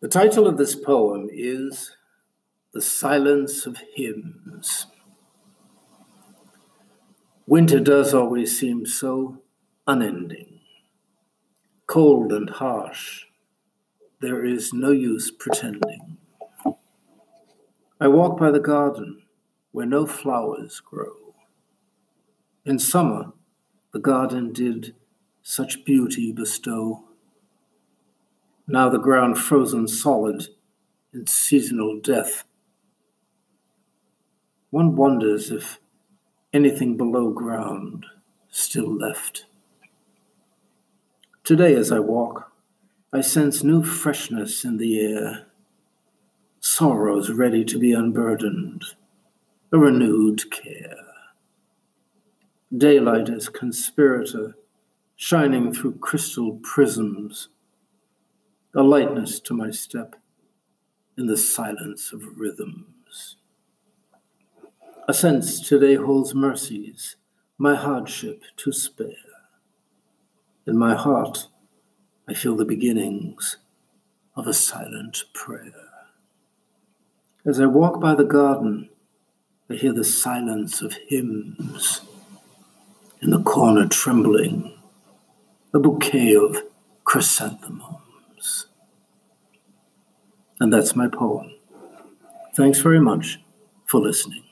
The title of this poem is The Silence of Hymns. Winter does always seem so unending, cold and harsh. There is no use pretending. I walk by the garden where no flowers grow. In summer, the garden did such beauty bestow. Now the ground frozen solid in seasonal death. One wonders if anything below ground still left. Today, as I walk, I sense new freshness in the air, sorrows ready to be unburdened, a renewed care. Daylight as conspirator, shining through crystal prisms, a lightness to my step in the silence of rhythms. A sense today holds mercies, my hardship to spare. In my heart, I feel the beginnings of a silent prayer. As I walk by the garden, I hear the silence of hymns. In the corner, trembling, a bouquet of chrysanthemums. And that's my poem. Thanks very much for listening.